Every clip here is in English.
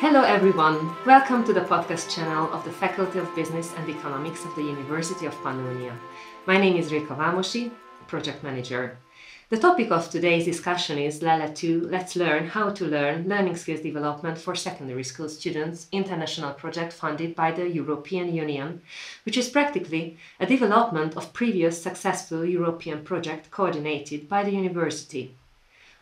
Hello, everyone. Welcome to the podcast channel of the Faculty of Business and Economics of the University of Pannonia. My name is Reka Vámosi, project manager. The topic of today's discussion is LELE 2 Let's Learn How to Learn Learning Skills Development for Secondary School Students international project funded by the European Union, which is practically a development of previous successful European project coordinated by the university.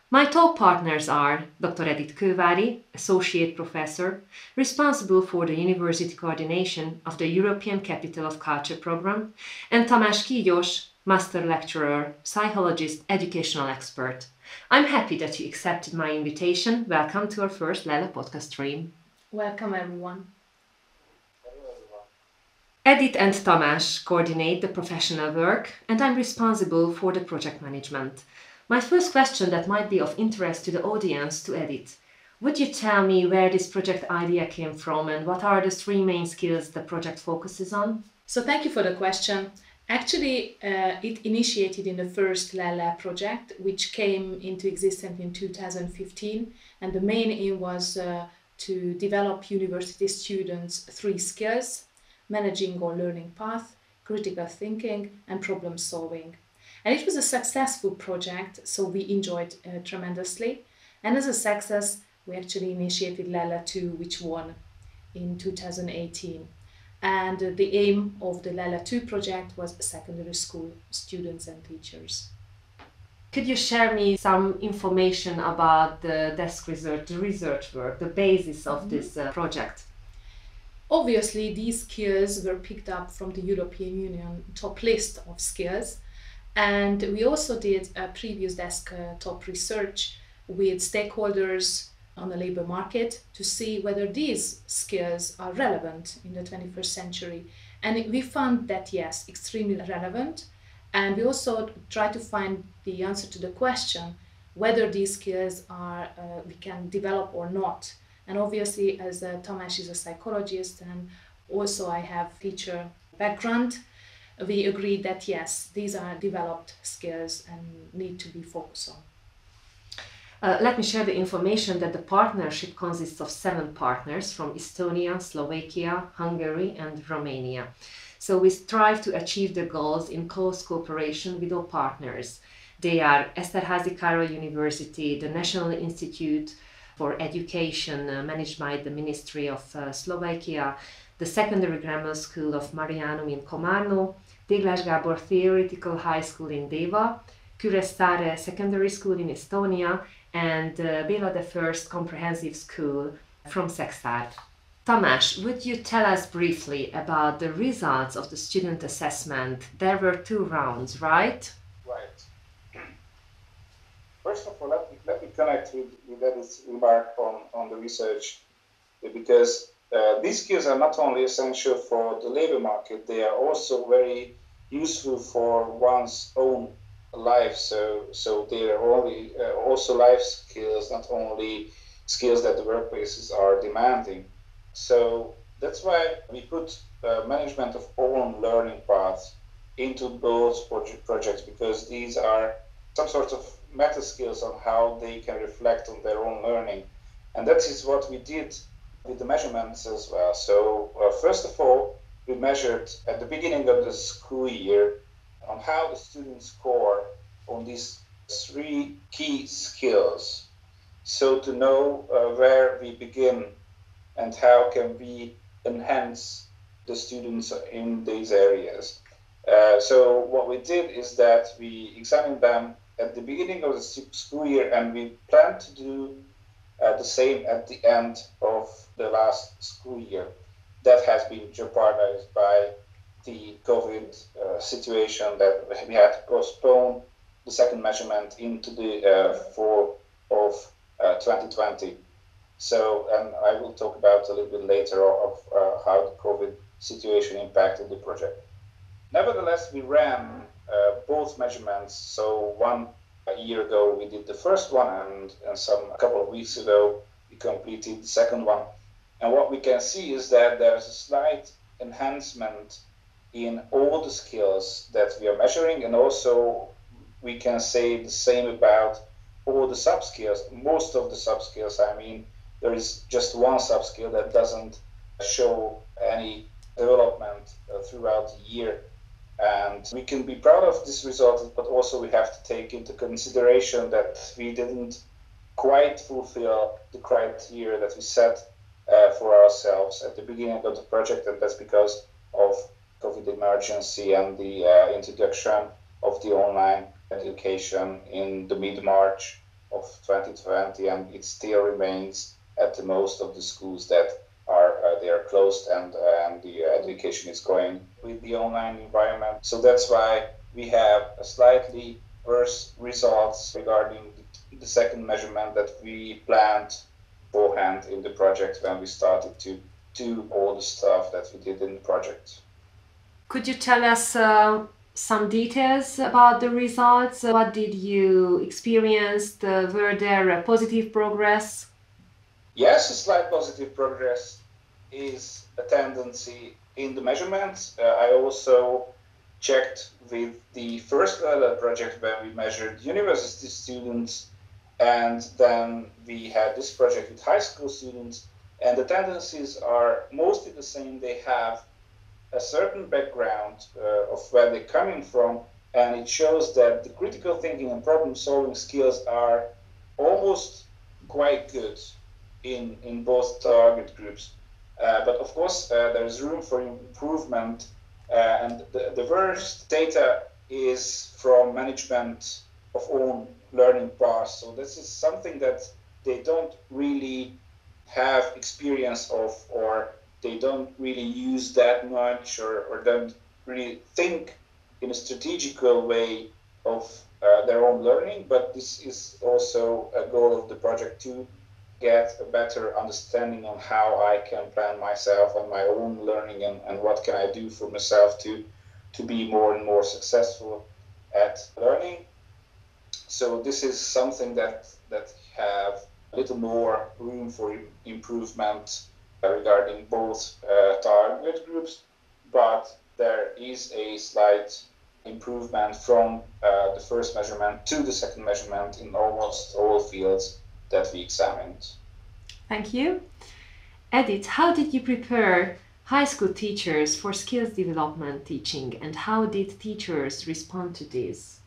My talk partners are Dr. Edith Kővári, Associate Professor, responsible for the university coordination of the European Capital of Culture program, and Tamás Kígyos, Master Lecturer, Psychologist, Educational Expert. I'm happy that you accepted my invitation. Welcome to our first LELE podcast stream. Welcome, everyone. Edith and Tamás coordinate the professional work, and I'm responsible for the project management. My first question that might be of interest to the audience to Edith. Would you tell me where this project idea came from and what are the three main skills the project focuses on? So, thank you for the question. Actually, uh, it initiated in the first LELE project, which came into existence in 2015, and the main aim was uh, to develop university students three skills managing or learning path, critical thinking, and problem solving. And it was a successful project, so we enjoyed uh, tremendously. And as a success, we actually initiated LELE 2, which won in 2018. And uh, the aim of the LELE 2 project was secondary school students and teachers. Could you share me some information about the desk research, the research work, the basis of mm-hmm. this uh, project? Obviously, these skills were picked up from the European Union top list of skills and we also did a previous desk uh, top research with stakeholders on the labor market to see whether these skills are relevant in the 21st century. And we found that yes, extremely relevant. And we also try to find the answer to the question whether these skills are uh, we can develop or not. And obviously, as uh, Tamás is a psychologist, and also I have teacher background, we agreed that yes, these are developed skills and need to be focused on. Uh, let me share the information that the partnership consists of seven partners from Estonia, Slovakia, Hungary, and Romania. So we strive to achieve the goals in close cooperation with all partners. They are Eszterházy Károly University, the National Institute for Education uh, managed by the Ministry of uh, Slovakia, the Secondary Grammar School of Marianum in Komárno, Téglás Gábor Theoretical High School in Deva, Kuressaare Secondary School in Estonia, and uh, Béla the First Comprehensive School from Szekszárd. Tamás, would you tell us briefly about the results of the student assessment? There were two rounds, right? Right. First of all, let me, let me connect with, with Edith's remark on, on the research because uh, these skills are not only essential for the labor market, they are also very useful for one's own life. So, so they are only, uh, also life skills, not only skills that the workplaces are demanding. So that's why we put uh, management of own learning paths into both project projects because these are some sort of meta skills on how they can reflect on their own learning. And that is what we did with the measurements as well. So uh, first of all, we measured at the beginning of the school year on how the students score on these three key skills. So to know uh, where we begin and how can we enhance the students in these areas. Uh, so what we did is that we examined them at the beginning of the school year and we plan to do uh, the same at the end the last school year. That has been jeopardized by the COVID uh, situation that we had to postpone the second measurement into the uh, fall of uh, 2020. So, and I will talk about a little bit later of uh, how the COVID situation impacted the project. Nevertheless, we ran uh, both measurements. So one year ago we did the first one, and, and some a couple of weeks ago we completed the second one. And what we can see is that there's a slight enhancement in all the skills that we are measuring, and also we can say the same about all the sub skills. Most of the sub skills, I mean, there is just one subskill that doesn't show any development uh, throughout the year. And we can be proud of this result, but also we have to take into consideration that we didn't quite fulfill the criteria that we set uh, for ourselves at the beginning of the project, and that's because of COVID emergency and the uh, introduction of the online education in the mid March of 2020, and it still remains at the most of the schools that are uh, they are closed and uh, and the education is going with the online environment. So that's why we have a slightly worse results regarding the second measurement that we planned beforehand in the project when we started to do all the stuff that we did in the project. Could you tell us uh, some details about the results? What did you experience? Were there positive progress? Yes, a slight positive progress is a tendency in the measurements. Uh, I also checked with the first project when we measured university students, and then we had this project with high school students, and the tendencies are mostly the same. They have a certain background uh, of where they're coming from, and it shows that the critical thinking and problem solving skills are almost quite good in, in both target groups. Uh, but of course, uh, there is room for improvement, uh, and the, the worst data is from management of own learning paths. So this is something that they don't really have experience of, or they don't really use that much, or, or don't really think in a strategical way of uh, their own learning. But this is also a goal of the project to get a better understanding on how I can plan myself and my own learning and, and what can I do for myself to to be more and more successful at learning. So this is something that that have a little more room for improvement regarding both uh, target groups, but there is a slight improvement from uh, the first measurement to the second measurement in almost all fields that we examined. Thank you. Edith, how did you prepare high school teachers for skills development teaching and how did teachers respond to this?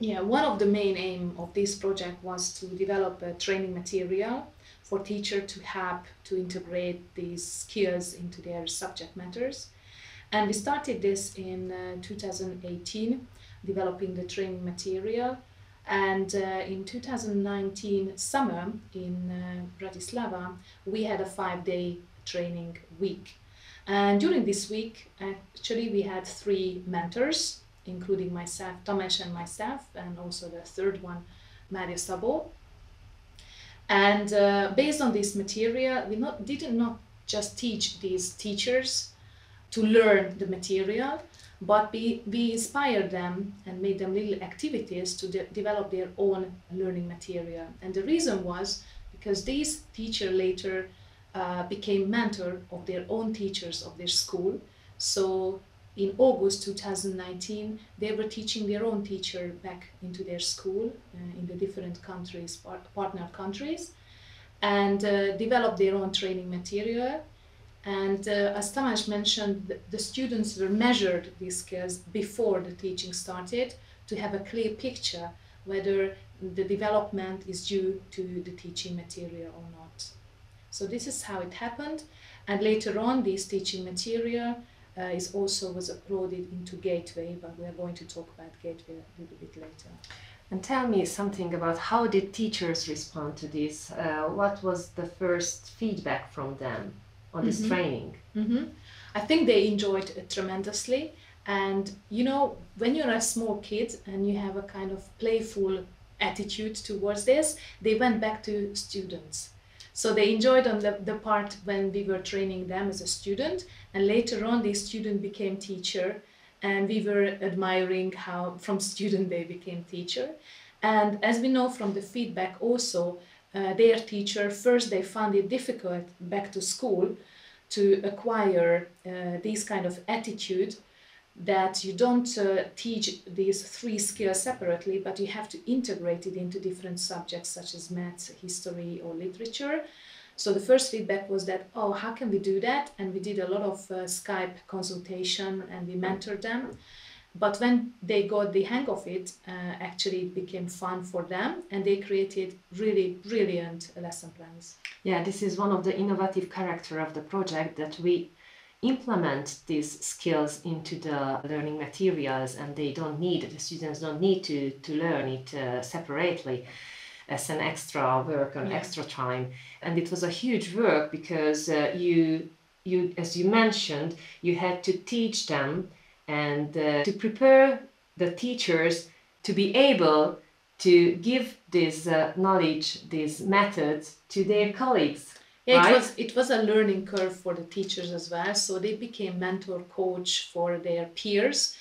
Yeah, one of the main aim of this project was to develop a training material for teacher to help to integrate these skills into their subject matters. And we started this in uh, 2018, developing the training material and uh, in 2019 summer in uh, Bratislava, we had a five day training week. And during this week, actually, we had three mentors, including myself, Tamás and myself, and also the third one, Maria Sabo. And uh, based on this material, we not, did not just teach these teachers to learn the material, but we, we inspired them and made them little activities to de- develop their own learning material. And the reason was because these teacher later uh, became mentor of their own teachers of their school. So in August 2019, they were teaching their own teacher back into their school uh, in the different countries, part- partner countries, and uh, developed their own training material and uh, as Tamás mentioned, the students were measured these skills before the teaching started to have a clear picture whether the development is due to the teaching material or not. So this is how it happened. And later on, this teaching material uh, is also was uploaded into Gateway, but we are going to talk about Gateway a little bit later. And tell me something about how did teachers respond to this? Uh, what was the first feedback from them? on this mm-hmm. training? Mm-hmm. I think they enjoyed it tremendously. And you know, when you're a small kid and you have a kind of playful attitude towards this, they went back to students. So they enjoyed on the, the part when we were training them as a student, and later on, the student became teacher, and we were admiring how from student they became teacher. And as we know from the feedback, also uh, their teacher, first they found it difficult back to school to acquire uh, this kind of attitude that you don't uh, teach these three skills separately, but you have to integrate it into different subjects such as maths, history, or literature. So the first feedback was that, oh, how can we do that? And we did a lot of uh, Skype consultation and we mentored them. But when they got the hang of it, uh, actually it became fun for them and they created really brilliant lesson plans. Yeah, this is one of the innovative character of the project that we implement these skills into the learning materials and they don't need the students don't need to to learn it uh, separately as an extra work or yeah. extra time and it was a huge work because uh, you you as you mentioned you had to teach them and uh, to prepare the teachers to be able to give this uh, knowledge these methods to their colleagues yeah, right? it was it was a learning curve for the teachers as well. So they became mentor coach for their peers.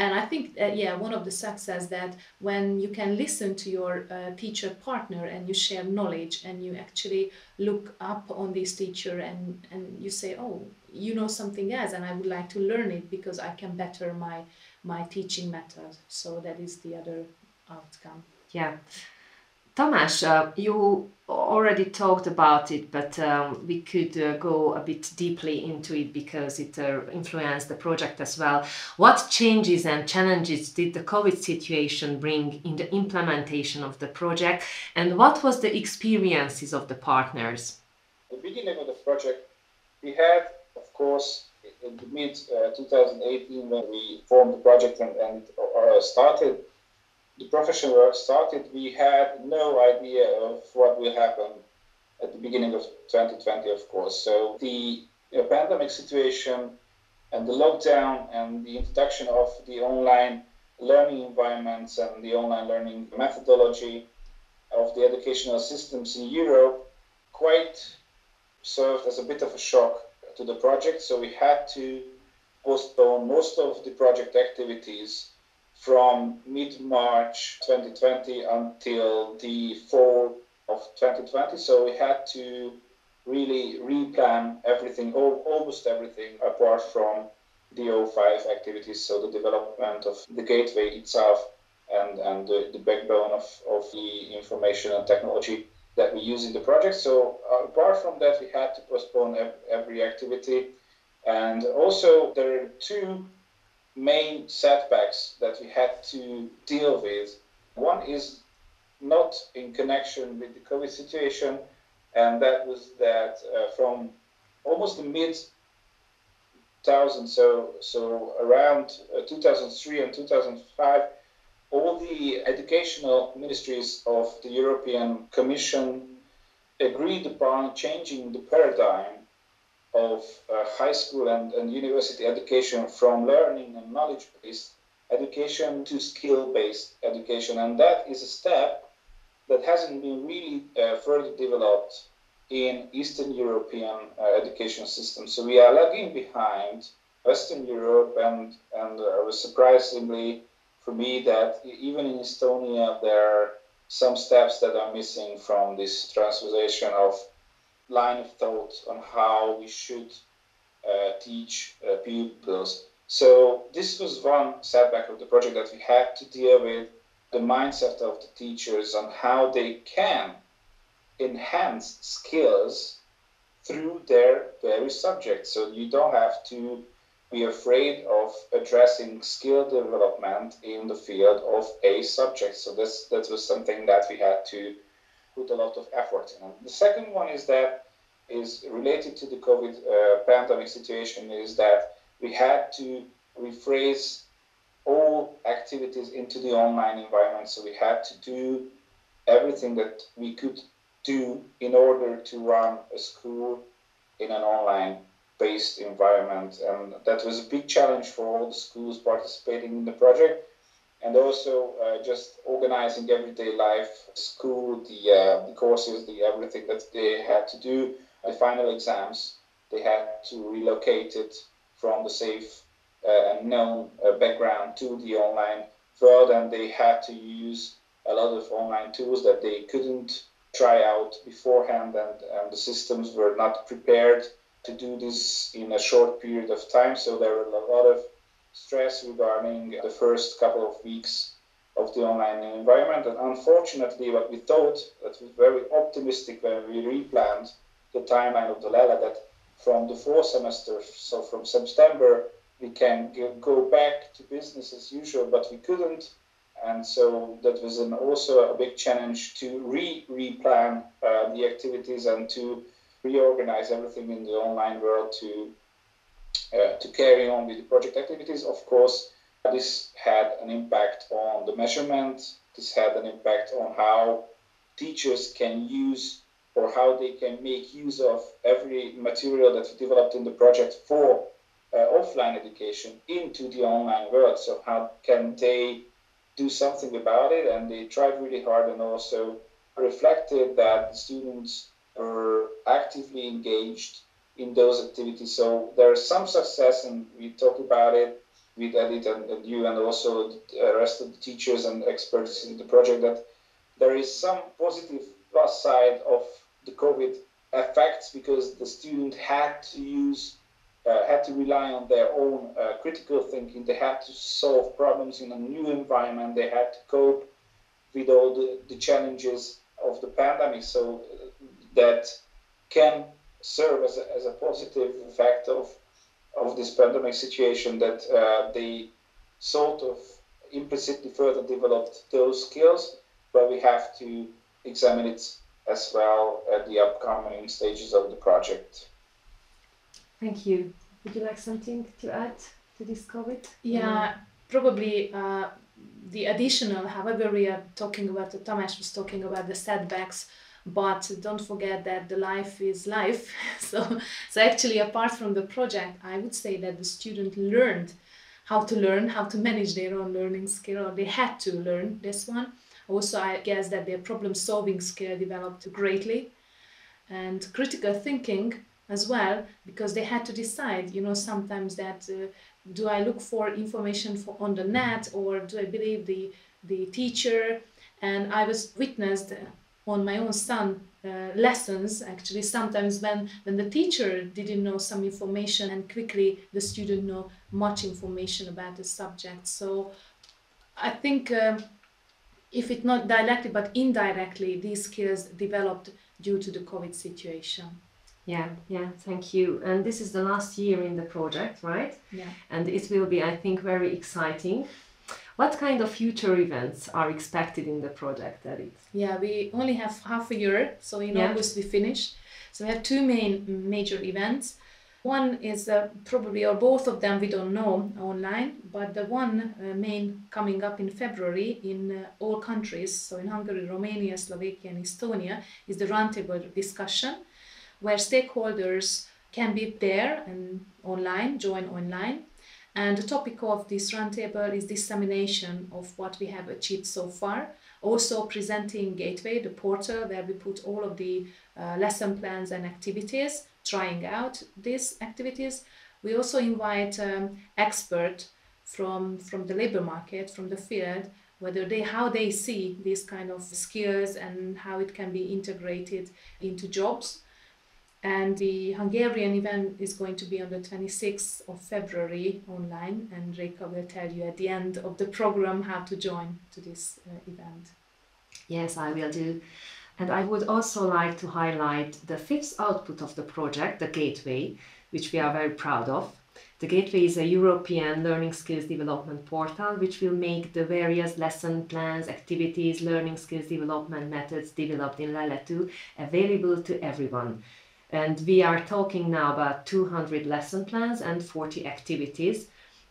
And I think, uh, yeah, one of the success that when you can listen to your uh, teacher partner and you share knowledge and you actually look up on this teacher and, and you say, oh, you know something else and I would like to learn it because I can better my, my teaching method. So that is the other outcome. Yeah. Tamás, uh, you already talked about it, but um, we could uh, go a bit deeply into it because it uh, influenced the project as well. What changes and challenges did the COVID situation bring in the implementation of the project, and what was the experiences of the partners? the beginning of the project, we had, of course, in the mid uh, 2018 when we formed the project and, and uh, started the professional work started, we had no idea of what will happen at the beginning of 2020, of course. So the know, pandemic situation and the lockdown and the introduction of the online learning environments and the online learning methodology of the educational systems in Europe quite served as a bit of a shock to the project. So we had to postpone most of the project activities from mid-March 2020 until the fall of 2020. So we had to really replan everything, almost everything, apart from the O5 activities, so the development of the gateway itself and, and the, the backbone of, of the information and technology that we use in the project. So uh, apart from that, we had to postpone every activity. And also there are two main setbacks that we had to deal with. One is not in connection with the COVID situation, and that was that uh, from almost the mid 2000, so so around uh, 2003 and 2005, all the educational ministries of the European Commission agreed upon changing the paradigm of uh, high school and, and university education from learning and knowledge based education to skill based education. And that is a step that hasn't been really uh, further developed in Eastern European uh, education systems. So we are lagging behind Western Europe, and, and uh, was surprisingly for me that even in Estonia, there are some steps that are missing from this transformation of line of thought on how we should uh, teach uh, pupils. So this was one setback of the project that we had to deal with the mindset of the teachers on how they can enhance skills through their various subjects. So you don't have to be afraid of addressing skill development in the field of a subject. So this that was something that we had to put a lot of effort in. The second one is that is related to the COVID uh, pandemic situation is that we had to rephrase all activities into the online environment. So we had to do everything that we could do in order to run a school in an online based environment. And that was a big challenge for all the schools participating in the project and also uh, just organizing everyday life, school, the, uh, the courses, the everything that they had to do, the final exams. They had to relocate it from the safe uh, and known uh, background to the online world, and they had to use a lot of online tools that they couldn't try out beforehand, and, and the systems were not prepared to do this in a short period of time. So there were a lot of stress regarding the first couple of weeks of the online environment. And unfortunately, what we thought that was very optimistic when we replanned the timeline of the LELE that from the fourth semester, so from September, we can go back to business as usual, but we couldn't. And so that was an, also a big challenge to re replan uh, the activities and to reorganize everything in the online world to uh, to carry on with the project activities. Of course, this had an impact on the measurement. This had an impact on how teachers can use or how they can make use of every material that we developed in the project for uh, offline education into the online world. So how can they do something about it? And they tried really hard and also reflected that the students were actively engaged in those activities. So there's some success, and we talk about it with Edith and, and you, and also the rest of the teachers and experts in the project. That there is some positive plus side of the COVID effects because the student had to use, uh, had to rely on their own uh, critical thinking. They had to solve problems in a new environment. They had to cope with all the, the challenges of the pandemic. So uh, that can serve as a, as a positive effect of of this pandemic situation that uh, they sort of implicitly further developed those skills, but we have to examine it as well at the upcoming stages of the project. Thank you. Would you like something to add to this COVID? Yeah, probably uh, the additional, however, we are talking about, Tamás was talking about the setbacks, but don't forget that the life is life. so, so actually, apart from the project, I would say that the student learned how to learn, how to manage their own learning skill, or they had to learn this one also, I guess that their problem solving skill developed greatly and critical thinking as well, because they had to decide, you know, sometimes that uh, do I look for information for, on the net or do I believe the, the teacher? And I was witnessed on my own son uh, lessons actually sometimes when when the teacher didn't know some information and quickly the student know much information about the subject. So i think um, if it not directly but indirectly these skills developed due to the covid situation. Yeah yeah thank you. And this is the last year in the project right? Yeah. And it will be i think very exciting what kind of future events are expected in the project edith yeah we only have half a year so in yeah. august we finish so we have two main major events one is uh, probably, or both of them we don't know online, but the one uh, main coming up in February in uh, all countries, so in Hungary, Romania, Slovakia, and Estonia, is the roundtable discussion where stakeholders can be there and online, join online. And the topic of this roundtable is dissemination of what we have achieved so far. Also presenting Gateway, the portal where we put all of the uh, lesson plans and activities trying out these activities. We also invite um, experts from, from the labor market, from the field, whether they how they see these kind of skills and how it can be integrated into jobs. And the Hungarian event is going to be on the 26th of February online, and Reka will tell you at the end of the program how to join to this uh, event. Yes, I will do. And I would also like to highlight the fifth output of the project, the Gateway, which we are very proud of. The Gateway is a European learning skills development portal which will make the various lesson plans, activities, learning skills development methods developed in LELE 2 available to everyone. And we are talking now about 200 lesson plans and 40 activities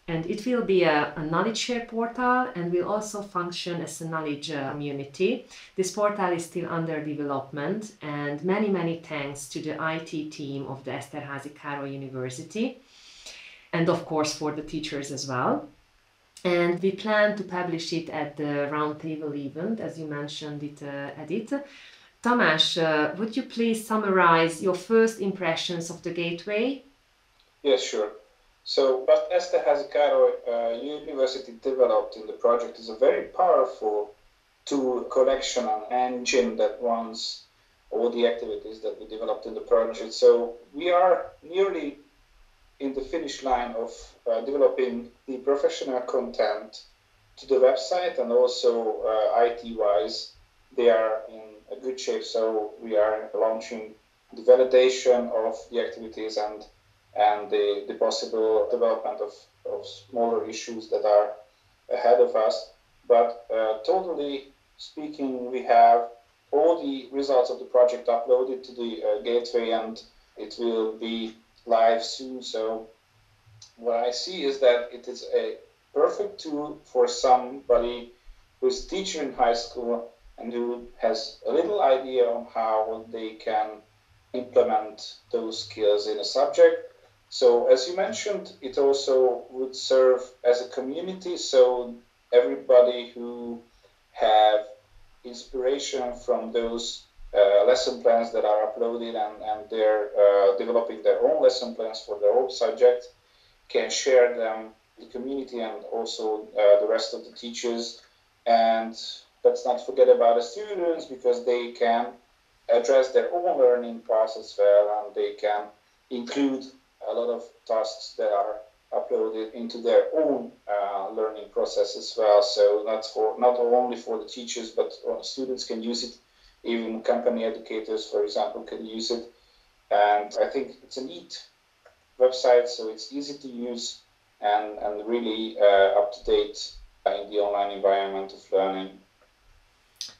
and it will be a, a, knowledge share portal and will also function as a knowledge uh, community. This portal is still under development and many, many thanks to the IT team of the Eszterházy Károly University and of course for the teachers as well. And we plan to publish it at the roundtable event, as you mentioned it, uh, Edith. Tamás, uh, would you please summarize your first impressions of the gateway? Yes, sure. So what Eszterházy Károly uh, University developed in the project is a very powerful tool collection and engine that runs all the activities that we developed in the project. So we are nearly in the finish line of uh, developing the professional content to the website and also uh, IT wise they are in a good shape. So we are launching the validation of the activities and and the, the possible development of, of smaller issues that are ahead of us. But uh, totally speaking, we have all the results of the project uploaded to the uh, gateway and it will be live soon. So what I see is that it is a perfect tool for somebody who's a teacher in high school and who has a little idea on how they can implement those skills in a subject. So as you mentioned, it also would serve as a community. So everybody who have inspiration from those uh, lesson plans that are uploaded and, and they're uh, developing their own lesson plans for their own subject can share them the community and also uh, the rest of the teachers and let's not forget about the students because they can address their own learning process well and they can include a lot of tasks that are uploaded into their own uh, learning process as well. So not for not only for the teachers, but uh, students can use it. Even company educators, for example, can use it. And I think it's a neat website, so it's easy to use and, and really uh, up to date in the online environment of learning.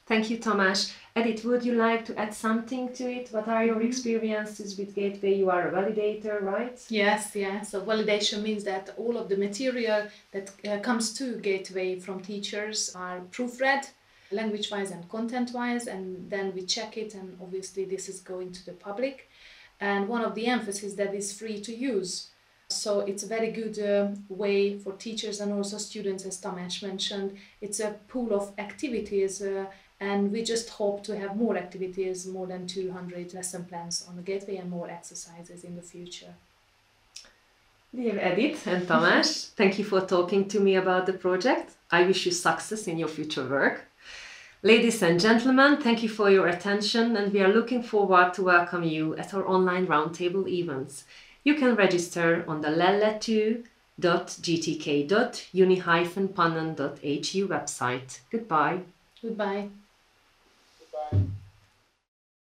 Thank you, Tamás. Edith, would you like to add something to it? What are your mm-hmm. experiences with Gateway? You are a validator, right? Yes, yes. So validation means that all of the material that uh, comes to Gateway from teachers are proofread, language-wise and content-wise, and then we check it, and obviously this is going to the public. And one of the emphasis that is free to use. So it's a very good uh, way for teachers and also students, as Tamás mentioned. It's a pool of activities uh, and we just hope to have more activities, more than 200 lesson plans on the Gateway and more exercises in the future. Dear Edith and Tamás, thank you for talking to me about the project. I wish you success in your future work. Ladies and gentlemen, thank you for your attention and we are looking forward to welcome you at our online roundtable events. You can register on the lelle2.gtk.uni-pannon.hu website. Goodbye. Goodbye. Goodbye.